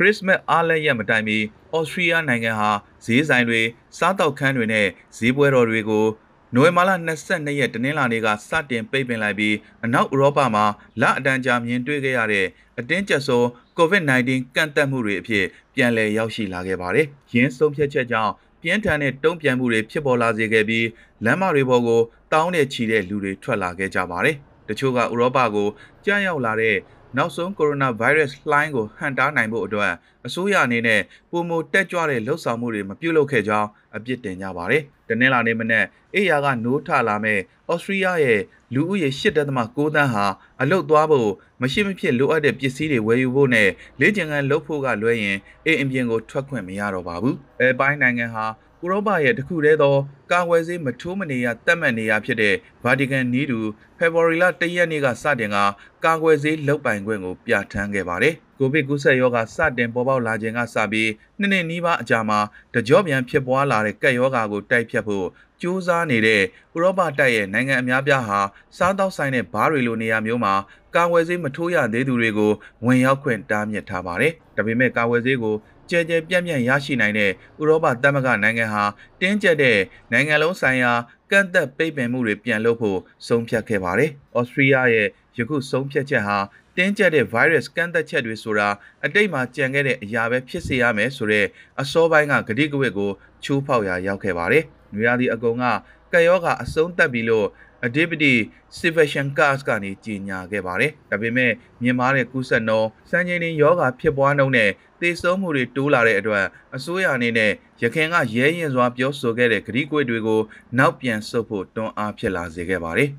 ခရစ်စမတ်အားလပ်ရက်မတိုင်မီဩစတြီးယားနိုင်ငံဟာဈေးဆိုင်တွေစားတောက်ခန်းတွေနဲ့ဈေးပွဲတော်တွေကိုနိုဝင်ဘာလ22ရက်တနင်္လာနေ့ကစတင်ပိတ်ပင်လိုက်ပြီးအနောက်ဥရောပမှာလအတန်းကြာမြင်တွေ့ခဲ့ရတဲ့အတင်းကျပ်ဆုံး COVID-19 ကန့်သက်မှုတွေအဖြစ်ပြန်လည်ရောက်ရှိလာခဲ့ပါတယ်။ယင်းဆုံးဖြတ်ချက်ကြောင့်ပြင်းထန်တဲ့တုံ့ပြန်မှုတွေဖြစ်ပေါ်လာစေခဲ့ပြီးလမ်းမတွေပေါ်ကိုတောင်းနဲ့ချီတဲ့လူတွေထွက်လာခဲ့ကြပါတယ်။တချို့ကဥရောပကိုကြားရောက်လာတဲ့ နောက်ဆုံးကိုရိုနာဗိုင်းရပ်စ်လှိုင်းကိုဟန်တားနိုင်ဖို့အတွက်အစိုးရအနေနဲ့ပုံမတက်ကြွတဲ့လှုပ်ဆောင်မှုတွေမပြုလုပ်ခဲ့ကြောင်းအပြစ်တင်ကြပါတယ်။တနင်္လာနေ့မနက်အေယာကနိုးထလာမဲ့ဩစတြီးယားရဲ့လူဦးရေ8.9သန်းဟာအလုတ်သွားဖို့မရှိမဖြစ်လိုအပ်တဲ့ပစ္စည်းတွေဝယ်ယူဖို့နဲ့လေ့ကျင့်ခန်းလုပ်ဖို့ကလွှဲရင်အိမ်အပြင်ကိုထွက်ခွင့်မရတော့ပါဘူး။အဲပိုင်းနိုင်ငံဟာ ဥရောပရဲ့တခုတည်းသောကာဝယ်ဆေးမထိုးမနေရတတ်မှတ်နေရဖြစ်တဲ့ဗာတီကန်နီးတူဖေဖော်ဝါရီလ၁ရက်နေ့ကစတင်ကကာကွယ်ဆေးလုတ်ပိုင်ခွင့်ကိုပြဋ္ဌာန်းခဲ့ပါတယ်။ကိုဗစ်ကူးစက်ရောဂါစတင်ပေါ်ပေါက်လာခြင်းကစပြီးနှစ်နှစ်နီးပါးအကြာမှာတကြောပြန်ဖြစ်ပွားလာတဲ့ကပ်ရောဂါကိုတိုက်ဖြတ်ဖို့ကြိုးစားနေတဲ့ဥရောပတိုက်ရဲ့နိုင်ငံအများပြားဟာစားတောက်ဆိုင်တဲ့ဘားတွေလိုနေရာမျိုးမှာ ကာဝယ်ဆေးမထိုးရသေးသူတွေကိုဝင်ရောက်ခွင့်တားမြစ်ထားပါတယ်။ဒါပေမဲ့ကာဝယ်ဆေးကိုကြဲကြဲပြန့်ပြန့်ရရှိနိုင်တဲ့ဥရောပသမဂ္ဂနိုင်ငံဟာတင်းကျပ်တဲ့နိုင်ငံလုံးဆိုင်ရာကန့်သက်ပိတ်ပင်မှုတွေပြန်လုပ်ဖို့ဆုံးဖြတ်ခဲ့ပါတယ်။ဩစတြီးယားရဲ့ယခုဆုံးဖြတ်ချက်ဟာတင်းကျပ်တဲ့ virus ကန့်သက်ချက်တွေဆိုတာအတိတ်မှာကြံခဲ့တဲ့အရာပဲဖြစ်စေရမယ်ဆိုတဲ့အစောပိုင်းကဂတိကဝတ်ကိုချိုးဖောက်ရာရောက်ခဲ့ပါတယ်။နွေရာသီအကုန်ကကယောဂအဆုံးသက်ပြီလို့ Adipity Civision Cars ကနေကြီးညာခဲ့ပါတယ်။ဒါပေမဲ့မြန်မာတဲ့ကူးစက်နှုန်းစံချိန်တင်ယောဂဖြစ်ပွားနှုန်းနဲ့သေဆုံးမှုတွေတိုးလာတဲ့အတွက်အစိုးရအနေနဲ့ရခင်ကရဲရင်စွာပြောဆိုခဲ့တဲ့ဂရီးကွေတွေကိုနောက်ပြန်ဆုတ်ဖို့တွန်းအားဖြစ်လာစေခဲ့ပါတယ်။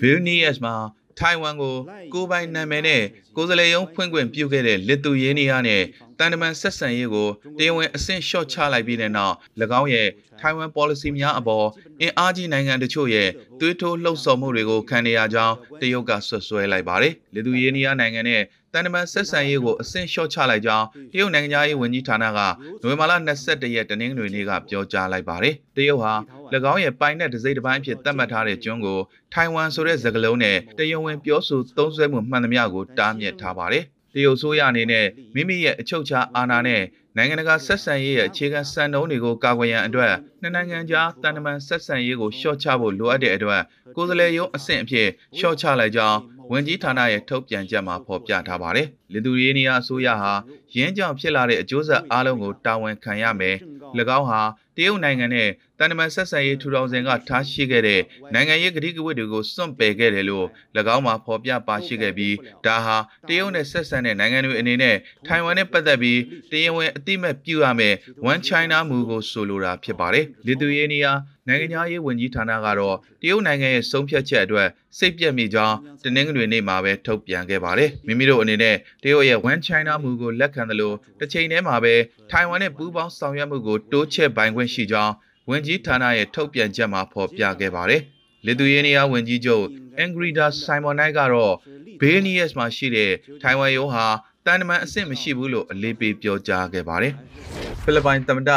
ဗီလနီယက်မှာ ထိုင်ဝမ်ကိုကိုပိုင်နာမည်နဲ့ကိုယ်စားလှယ်ရုံးဖွင့်ခွင့်ပြုခဲ့တဲ့လစ်သူယေးနီးယားနဲ့ တန်တမန်ဆက်ဆံရေးကိုတရားဝင်အဆင့်လျှော့ချလိုက်ပြီးတဲ့နောက်၎င်းရဲ့ထိုင်ဝမ် policy များအပေါ်အင်အားကြီးနိုင်ငံတချို့ရဲ့သွေးထိုးလှုပ်ဆော်မှုတွေကိုခံနေရကြောင်းတရုတ်ကဆွဆွဲလိုက်ပါတယ်။လစ်သူယေးနီးယားနိုင်ငံနဲ့တန်တမန်ဆက်ဆံရေးကိုအဆင့်လျှော့ချလိုက်ကြောင်းတရုတ်နိုင်ငံသားရေးဝန်ကြီးဌာနကနိုဝင်ဘာလ22ရက်တနင်္ဂနွေနေ့ကပြောကြားလိုက်ပါတယ်။တရုတ်ဟာ၎င်းရဲ့ပိုင်နက်ဒစိမ့်တစ်ပိုင်းအဖြစ်သတ်မှတ်ထားတဲ့ကျွန်းကိုထိုင်ဝမ်ဆိုတဲ့စကားလုံးနဲ့တရုတ်ဝင်ပြောဆိုသုံးစွဲမှုမှန်သမျှကိုတားမြစ်ထားပါတယ်။ တရုတ်ဆိုးရအနေနဲ့မိမိရဲ့အချုပ်အခြာအာဏာနဲ့နိုင်ငံတကာဆက်ဆံရေးရဲ့အခြေခံစံနှုန်းတွေကိုကာကွယ်ရန်အတွက်နှစ်နိုင်ငံကြားတန်တမန်ဆက်ဆံရေးကိုလျှော့ချဖို့လိုအပ်တဲ့အတွက်ကိုယ်စားလှယ်ရုံးအဆင့်အဖြစ်လျှော့ချလိုက်ကြောင်းဝန်ကြီးဌာနရဲ့ထုတ်ပြန်ချက်မှာဖော်ပြထားပါတယ်။လစ်သူရေးနီးယားအစိုးရဟာရင်းကြောင်ဖြစ်လာတဲ့အကျိုးဆက်အလုံးကိုတာဝန်ခံရမယ်။၎င်းဟာ တရုတ်နိုင်ငံနဲ့တန်တမန်ဆက်ဆံရေးထူထောင်စဉ်ကထားရှိခဲ့တဲ့နိုင်ငံရေးကတိကဝတ်တွေကိုစွန့်ပယ်ခဲ့တယ်လို့၎င်းမှာဖော်ပြပါရှိခဲ့ပြီးဒါဟာတရုတ်နဲ့ဆက်ဆံတဲ့နိုင်ငံတွေအနေနဲ့ထိုင်ဝမ်နဲ့ပတ်သက်ပြီးတရားဝင်အတိမတ်ပြုရမယ် One China မူကိုဆိုလိုတာဖြစ်ပါတယ်။လစ်သူရေးနီးယား နိုင်ငံသားရေးဝန်ကြီးဌာနကတော့တရုတ်နိုင်ငံရဲ့ဆုံးဖြတ်ချက်အတွက်စိတ်ပြက်မိကြောင်းတနင်္ဂနွေနေ့မှာပဲထုတ်ပြန်ခဲ့ပါတယ်။မိမိတို့အနေနဲ့တရုတ်ရဲ့ One China မူကိုလက်ခံသလိုတစ်ချိန်တည်းမှာပဲထိုင်ဝမ်နဲ့ပူးပေါင်းဆောင်ရွက်မှုကိုတိုးချဲ့ပိုင်ခွင့်ရှိကြောင်းဝန်ကြီးဌာနရဲ့ထုတ်ပြန်ချက်မှာဖော်ပြခဲ့ပါတယ်။လစ်သူယေးနီးယားဝန်ကြီးချုပ် Angrida Simonite ကတော့ Vilnius မှာရှိတဲ့ထိုင်ဝမ်ရုံးဟာတန်တမန်အဆင့်မရှိဘူးလို့အလေးပေးပြောကြားခဲ့ပါတယ်။ဖိလစ်ပိုင်သမ္မတ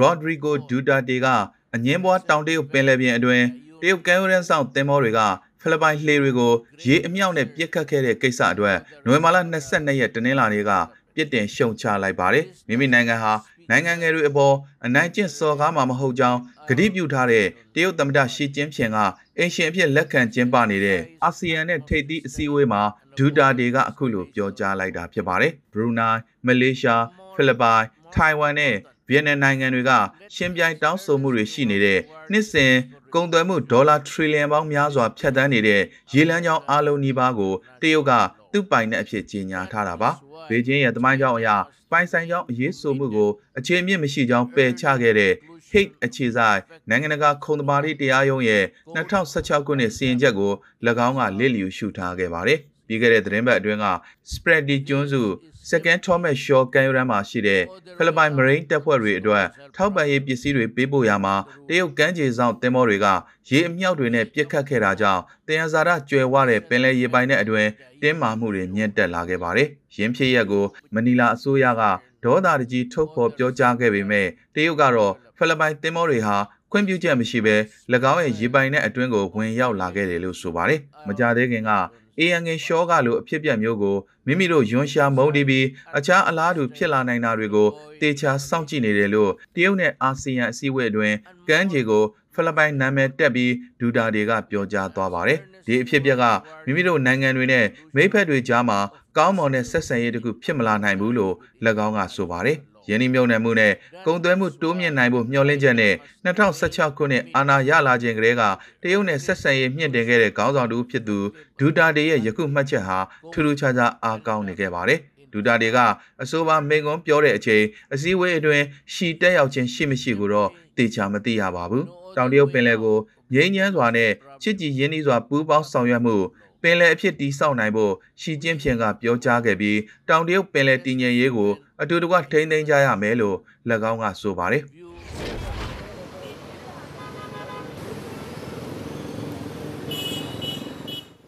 Rodrigo Duterte က အငင်းပွားတောင်တရုတ်ပင်လယ်ပြင်အတွင်းတရုတ်ကမ်းရိုးတန်းဆောင်သင်္ဘောတွေကဖိလစ်ပိုင်လှေတွေကိုရေအမြောက်နဲ့ပြစ်ခတ်ခဲ့တဲ့ကိစ္စအတွက်နိုဝင်ဘာလ22ရက်တနင်္လာနေ့ကပြစ်တင်ရှုံချလိုက်ပါတယ်။မိမိနိုင်ငံဟာနိုင်ငံငယ်တွေအပေါ်အနိုင်ကျင့်စော်ကားမှာမဟုတ်ကြောင်းကတိပြုထားတဲ့တရုတ်သမ္မတရှီကျင်းဖျင်ကအင်ရှင်အဖြစ်လက်ခံကျင်းပနေတဲ့အာဆီယံနဲ့ထိပ်သီးအစည်းအဝေးမှာဒူတာဒေကအခုလိုပြောကြားလိုက်တာဖြစ်ပါတယ်။ဘရူနိုင်း၊မလေးရှား၊ဖိလစ်ပိုင်၊ထိုင်ဝမ်နဲ့ ဗီယက်နမ်နိုင်ငံတွေကရှင်းပြိုင်တောင်းဆိုမှုတွေရှိနေတဲ့နှစ်စဉ်ကုန်သွယ်မှုဒေါ်လာထရီလီယံပေါင်းများစွာဖြတ်တန်းနေတဲ့ရေလမ်းကြောင်းအလုံးနီးပါးကိုတရုတ်ကသူ့ပိုင်တဲ့အဖြစ်ကြီးညာထားတာပါ။ဘေကျင်းရဲ့သမိုင်းကြောင်းအရာပိုင်ဆိုင်ကြောင်းအရေးဆိုမှုကိုအခြေအမြင့်မရှိကြောင်းပယ်ချခဲ့တဲ့ Hate အခြေဆိုင်နိုင်ငံတကာခုံသမာဓိတရားရုံးရဲ့2016ခုနှစ်စီရင်ချက်ကို၎င်းကလစ်လျူရှုထားခဲ့ပါတယ်။ ပြီးခဲ့တဲ့သတင်းပတ်အတွင်းက Spready ကျွန်းစု Second Thomas Shaw ကမ်းရိုးတန်းမှာရှိတဲ့ဖိလစ်ပိုင် Marine တပ်ဖွဲ့တွေအတွက်ထောက်ပံ့ရေးပစ္စည်းတွေပေးပို့ရမှာတရုတ်ကမ်းခြေဆောင်သင်္ဘောတွေကရေအမြောက်တွေနဲ့ပစ်ခတ်ခဲ့တာကြောင့်တယံဇာရကျွယ်ဝတဲ့ပင်လယ်ရေပိုင်တဲ့အတွင်းတင်းမာမှုတွေမြင့်တက်လာခဲ့ပါတယ်။ရင်းဖြစ်ရက်ကိုမနီလာအစိုးရကဒေါသတကြီးထုတ်ဖော်ပြောကြားခဲ့ပေမဲ့တရုတ်ကတော့ဖိလစ်ပိုင်သင်္ဘောတွေဟာခွင့်ပြုချက်မရှိဘဲ၎င်းရဲ့ရေပိုင်တဲ့အတွင်းကိုဝင်ရောက်လာခဲ့တယ်လို့ဆိုပါတယ်။မကြသေးခင်က အေယန်ငင်ရှောကလိုအဖြစ်ပြက်မျိုးကိုမိမိတို့ယွန်ရှာမုန်းတီးပြီးအခြားအလားတူဖြစ်လာနိုင်တာတွေကိုတေချာစောင့်ကြည့်နေတယ်လို့တရုတ်နဲ့အာဆီယံအစည်းအဝေးအတွင်းကမ်းခြေကိုဖိလစ်ပိုင်နာမည်တက်ပြီးဒူတာတွေကပြောကြားသွားပါတယ်။ဒီအဖြစ်အပျက်ကမိမိတို့နိုင်ငံတွေနဲ့မိဖက်တွေကြားမှာကောင်းမွန်တဲ့ဆက်ဆံရေးတစ်ခုဖြစ်မလာနိုင်ဘူးလို့၎င်းကဆိုပါတယ်။ ယင်းဒီမြုံနယ်မှုနဲ့ကုန်သွယ်မှုတိုးမြင့်နိုင်ဖို့မျှော်လင့်ချက်နဲ့2016ခုနှစ်အာဏာရလာခြင်းကလေးကတရုတ်နဲ့ဆက်ဆံရေးမြင့်တင်ခဲ့တဲ့ခေါင်းဆောင်တူဖြစ်သူဒူတာတေရဲ့ယခုမှတ်ချက်ဟာထူးထူးခြားခြားအားကောင်းနေခဲ့ပါတယ်ဒူတာတေကအဆိုပါမိန်ကွန်းပြောတဲ့အချိန်အစည်းအဝေးအတွင်းရှီတက်ရောက်ခြင်းရှိမရှိကိုတော့တေချာမသိရပါဘူး။တောင်တရုတ်ပင်လယ်ကိုငြိမ်းချမ်းစွာနဲ့ချစ်ကြည်ရင်းနှီးစွာပူးပေါင်းဆောင်ရွက်မှုပင်လယ်အဖြစ်တည်ဆောက်နိုင်ဖို့ရှီကျင်းဖြင်ကပြောကြားခဲ့ပြီးတောင်တရုတ်ပင်လယ်တည်ငြိမ်ရေးကို အတူတကွထိန်းသိမ်းကြရမယ်လို့၎င်းကဆိုပါတယ်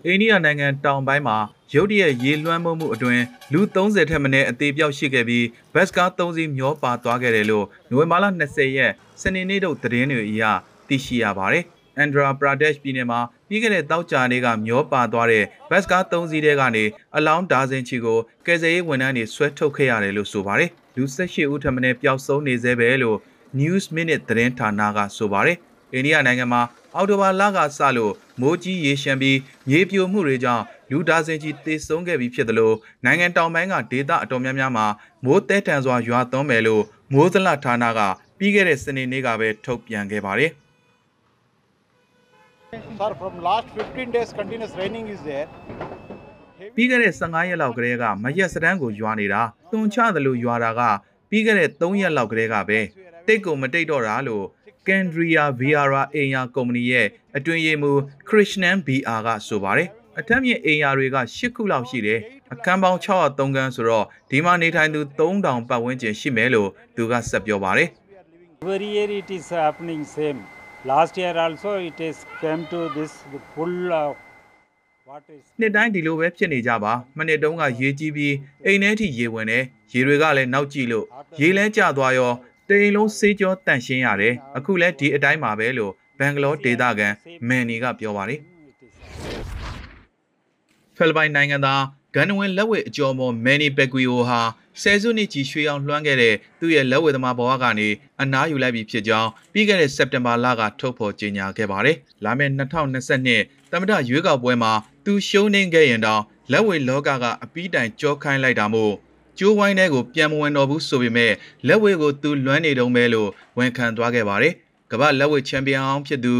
အိန္ဒိယနိုင်ငံတောင်ပိုင်းမှာရုတ်တရက်ရေလွှမ်းမိုးမှုအတွင်းလူ30ထက်မနည်းအသေးပြောက်ရှိခဲ့ပြီးဘတ်စကား3စီးမျောပါသွားခဲ့တယ်လို့နိုဝင်ဘာလ20ရက်စနေနေ့တို့သတင်းတွေအရသိရှိရပါတယ်။ Andhra Pradesh ပြည်နယ်မှာ ပြီးခဲ့တဲ့တောက်ကြနေ့ကမျောပါသွားတဲ့ဘတ်စကား3စီးတဲကနေအလောင်းဒါဇင်ချီကိုကယ်ဆယ်ရေးဝန်ထမ်းတွေဆွဲထုတ်ခဲ့ရတယ်လို့ဆိုပါတယ်။လူ18ဦးထပ်မံပျောက်ဆုံးနေသေးပဲလို့ News Minute သတင်းဌာနကဆိုပါတယ်။အိန္ဒိယနိုင်ငံမှာအော်တိုဘာလကစလို့မိုးကြီးရေရှမ်းပြီးမြေပြိုမှုတွေကြောင့်လူဒါဇင်ကြီးတေဆုံးခဲ့ပြီးဖြစ်တယ်လို့နိုင်ငံတောင်ပိုင်းကဒေသအတော်များများမှာမိုးတဲတန်စွာရွာသွန်းမယ်လို့မိုးသလဌာနကပြီးခဲ့တဲ့စနေနေ့ကပဲထုတ်ပြန်ခဲ့ပါတယ်။ Sir, from last 15 days continuous raining is there. ပြီးခဲ့တဲ့15ရက်လောက်ကလေးကမရက်စတန်းကိုရွာနေတာတွန်ချတယ်လို့ရွာတာကပြီးခဲ့တဲ့3ရက်လောက်ကလေးကပဲတိတ်ကိုမတိတ်တော့တာလို့ကန်ဒရီယာဗီယာရာအိမ်ယာကုမ္ပဏီရဲ့အတွင်ရေးမှူးခရစ်နန်ဘီအာကဆိုပါတယ်အထက်မြင့်အိမ်ယာတွေက10ခုလောက်ရှိတယ်အခန်းပေါင်း603ခန်းဆိုတော့ဒီမှာနေထိုင်သူ3000ပတ်ဝန်းကျင်ရှိမယ်လို့သူကဆက်ပြောပါတယ် Every year it is happening same. Last year also it is came to this full of what is နှစ်တိုင်းဒီလိုပဲဖြစ်နေကြပါမနစ်တုန်းကရေကြီးပြီးအိမ်ထဲထိရေဝင်တယ်ရေတွေကလည်းနောက်ကြည့်လို့ရေလဲကျသွားရောတိမ်လုံးစေးကြောတန့်ရှင်းရတယ်အခုလဲဒီအတိုင်းပါပဲလို့ဘန်ဂလောဒေသခံမန်နီကပြောပါတယ် it is. ဖိလစ်ပိုင်နိုင်ငံသား ဂန်နဝင်လက်ဝဲအကျော်မော်မန်နီပက်ကွီယိုဟာဆယ်စုနှစ်ကြီးရွှေအောင်လွှမ်းခဲ့တဲ့သူ့ရဲ့လက်ဝဲသမားဘဝကနေအနားယူလိုက်ပြီဖြစ်ကြောင်းပြီးခဲ့တဲ့စက်တင်ဘာလကထုတ်ဖော်ကြေညာခဲ့ပါတယ်။လာမယ့်2022သမ္မတရွေးကောက်ပွဲမှာသူရှုံးနေခဲ့ရင်တောင်လက်ဝဲလောကကအပီးတိုင်ကြောခိုင်းလိုက်တာမို့ကျိုးဝိုင်းတဲ့ကိုပြန်မဝင်တော့ဘူးဆိုပေမဲ့လက်ဝဲကိုသူလွမ်းနေတုံးပဲလို့ဝန်ခံသွားခဲ့ပါတယ်။ကမ္ဘာလက်ဝဲချန်ပီယံအောင်ဖြစ်သူ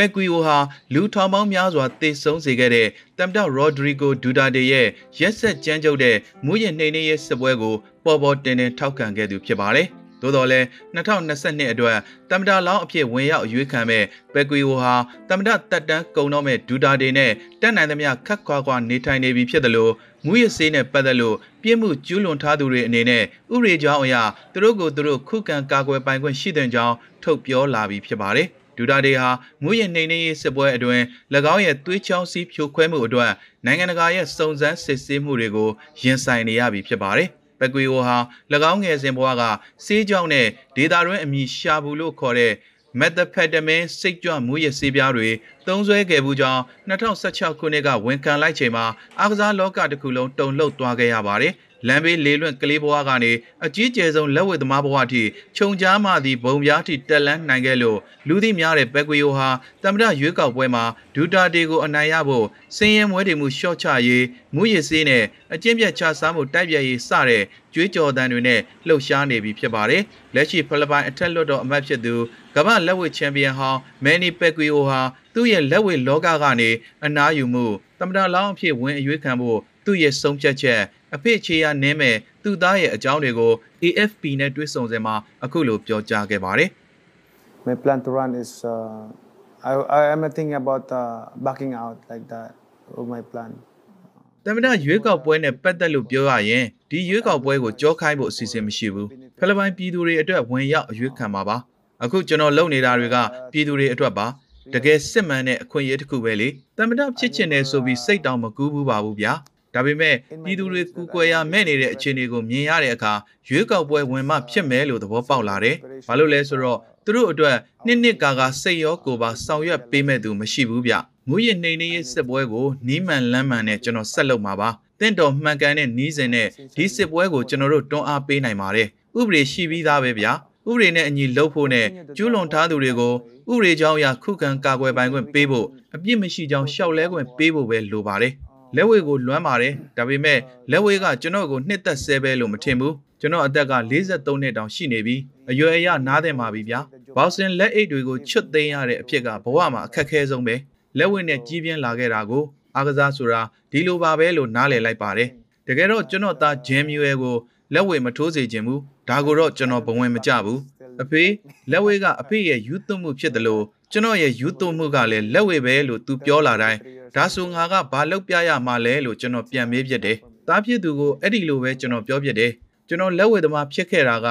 ပက်ကွီယိုဟာလူထောင်ပေါင်းများစွာတေဆုံးစေခဲ့တဲ့တမ်တာရော်ဒရီဂိုဒူတာတေရဲ့ရက်ဆက်ကြမ်းကြုတ်တဲ့မူးယစ်နှိမ်နင်းရေးစစ်ပွဲကိုပေါ်ပေါ်တင်တင်ထောက်ခံခဲ့သူဖြစ်ပါတယ်။သို့တော်လည်း2022အတွက်တမ်တာလောင်းအဖြစ်ဝင်ရောက်အရွေးခံမဲ့ပက်ကွီယိုဟာတမ်တာတက်တန်းကုံတော့မဲ့ဒူတာတေနဲ့တက်နိုင်သမျှခတ်ခွာခွာနေထိုင်နေပြီဖြစ်တယ်လို့မူရစေးနဲ့ပတ်သက်လို့ပြစ်မှုကျူးလွန်ထားသူတွေအနေနဲ့ဥပဒေကြောင်းအရသူတို့ကိုသူတို့ခုခံကာကွယ်ပိုင်ခွင့်ရှိတဲ့ကြောင်းထုတ်ပြောလာပြီးဖြစ်ပါတယ်။ ဒူတာဒေဟာမူရနှိမ်နှင်းရေးစစ်ပွဲအတွင်း၎င်းရဲ့သွေးချောင်းစီးဖြိုခွဲမှုအတွက်နိုင်ငံတကာရဲ့စုံစမ်းစစ်ဆေးမှုတွေကိုရင်ဆိုင်နေရပြီဖြစ်ပါတယ်။ပက်ကွေယိုဟာ၎င်းငယ်စဉ်ဘဝကစေးကြောင်းနဲ့ဒေတာတွင်းအမည်ရှာဘူးလို့ခေါ်တဲ့မက်သဖက်တမင်းစိတ်ကြွမူရစေးပြားတွေသုံးစွဲခဲ့မှုကြောင့်2016ခုနှစ်ကဝန်ခံလိုက်ချိန်မှာအားကစားလောကတစ်ခုလုံးတုန်လှုပ်သွားခဲ့ရပါတယ်။ လမ်းဘေးလေလွင့်ကလေးဘဝကနေအကြီးကျယ်ဆုံးလက်ဝဲသမားဘဝအထိခြုံကြားမှသည့်ဘုံပြားထိတက်လန်းနိုင်ခဲ့လို့လူသိများတဲ့ပက်ကွေယိုဟာတမ္မတရွေးကောက်ပွဲမှာဒူတာတေကိုအနိုင်ရဖို့စင်ရင်မွဲတေမှုရှော့ချရေးမူရည်စေးနဲ့အကျင့်ပြတ်ချစားမှုတိုက်ပြတ်ရေးစတဲ့ကြွေးကြော်တန်တွေနဲ့လှုပ်ရှားနေပြီဖြစ်ပါတယ်။လက်ရှိဖိလစ်ပိုင်အထက်လွှတ်တော်အမတ်ဖြစ်သူကမ္ဘာလက်ဝဲချန်ပီယံဟောင်းမန်နီပက်ကွေယိုဟာသူ့ရဲ့လက်ဝဲလောကကနေအနားယူမှုတမ္မတလောင်းအဖြစ်ဝင်အရွေးခံဖို့သူ့ရဲ့ဆုံးဖြတ်ချက် အဖေချေရနင်းမဲ့သူ့သားရဲ့အကြောင်းတွေကို AFP နဲ့တွေ့ဆုံစင်မှာအခုလိုပြောကြားခဲ့ပါတယ် My plan to run is uh, I, I am thinking about uh, backing out like that of my plan. ။တမန်ရွေးကောက်ပွဲနဲ့ပတ်သက်လို့ပြောရရင်ဒီရွေးကောက်ပွဲကိုကြောခိုင်းဖို့အစီအစဉ်မရှိဘူး။ဖိလစ်ပိုင်ပြည်သူတွေအတွက်ဝင်ရောက်အရွေးခံပါပါ။အခုကျွန်တော်လုပ်နေတာတွေကပြည်သူတွေအတွက်ပါ။တကယ်စစ်မှန်တဲ့အခွင့်အရေးတစ်ခုပဲလေ။တမန်ဖြစ်ချင်တယ်ဆိုပြီးစိတ်တောင်မကူးဘူးပါဘူးဗျာ။ ဒါပေမဲ့ပြည်သူတွေကူကွယ်ရမဲ့နေတဲ့အခြေအနေကိုမြင်ရတဲ့အခါရွေးကောက်ပွဲဝင်မှဖြစ်မယ်လို့သဘောပေါက်လာတယ်။ဘာလို့လဲဆိုတော့သူသူတို့အတွက်နှစ်နှစ်ကာကာစိတ်ရောကိုယ်ပါဆောင်ရွက်ပေးမဲ့သူမရှိဘူးဗျမူရနှိမ်နေရေးစစ်ပွဲကိုနီးမှန်လမ်းမှန်နဲ့ကျွန်တော်ဆက်လုပ်မှာပါတင့်တော်မှန်ကန်တဲ့နီးစဉ်နဲ့ဒီစစ်ပွဲကိုကျွန်တော်တို့တွန်းအားပေးနိုင်ပါတယ်ဥပဒေရှိပြီးသားပဲဗျာဥပဒေနဲ့အညီလှုပ်ဖို့နဲ့ကျူးလွန်ထားသူတွေကိုဥပဒေကြောင်းအရခုခံကာကွယ်ပိုင်ခွင့်ပေးဖို့အပြစ်မရှိကြောင်းရှောက်လဲခွင့်ပေးဖို့ပဲလိုပါတယ် လက်ဝဲကိုလွမ်းပါတယ်ဒါပေမဲ့လက်ဝဲကကျွန်တော်ကိုနှစ်သက်ဆဲပဲလို့မထင်ဘူးကျွန်တော်အသက်က43နှစ်တောင်ရှိနေပြီအရွယ်အရနားတယ်မှာပြီဗျာဘောက်ဆင်လက်အိတ်တွေကိုချွတ်သိမ်းရတဲ့အဖြစ်ကဘဝမှာအခက်ခဲဆုံးပဲလက်ဝဲနဲ့ကြီးပြင်းလာခဲ့တာကိုအားကစားဆိုတာဒီလိုပါပဲလို့နားလည်လိုက်ပါတယ်တကယ်တော့ကျွန်တော်သားဂျင်မြူရဲကိုလက်ဝဲမထိုးစေခြင်းဘူးဒါကိုတော့ကျွန်တော်ဘဝင်မကြဘူးအဖေလက်ဝဲကအဖေရဲ့ယူသွမှုဖြစ်တယ်လို့ ကျွန်တော်ရဲ့ယူသွမှုကလည်းလက်ဝဲပဲလို့သူပြောလာတိုင်းဒါဆိုငါကဘာလုပ်ပြရမှာလဲလို့ကျွန်တော်ပြန်မေးပြတယ်သားဖြစ်သူကိုအဲ့ဒီလိုပဲကျွန်တော်ပြောပြတယ်ကျွန်တော်လက်ဝဲသမားဖြစ်ခဲ့တာက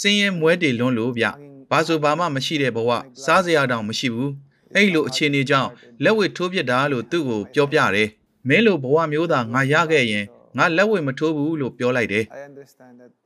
စင်းရဲမွဲတေလွန်းလို့ဗျဘာဆိုဘာမှမရှိတဲ့ဘဝစားစရာတောင်မရှိဘူးအဲ့လိုအခြေအနေကြောင့်လက်ဝဲထိုးပြစ်တာလို့သူ့ကိုပြောပြတယ်မင်းလိုဘဝမျိုးသားငါရခဲ့ရင်ငါလက်ဝဲမထိုးဘူးလို့ပြောလိုက်တယ် I understand that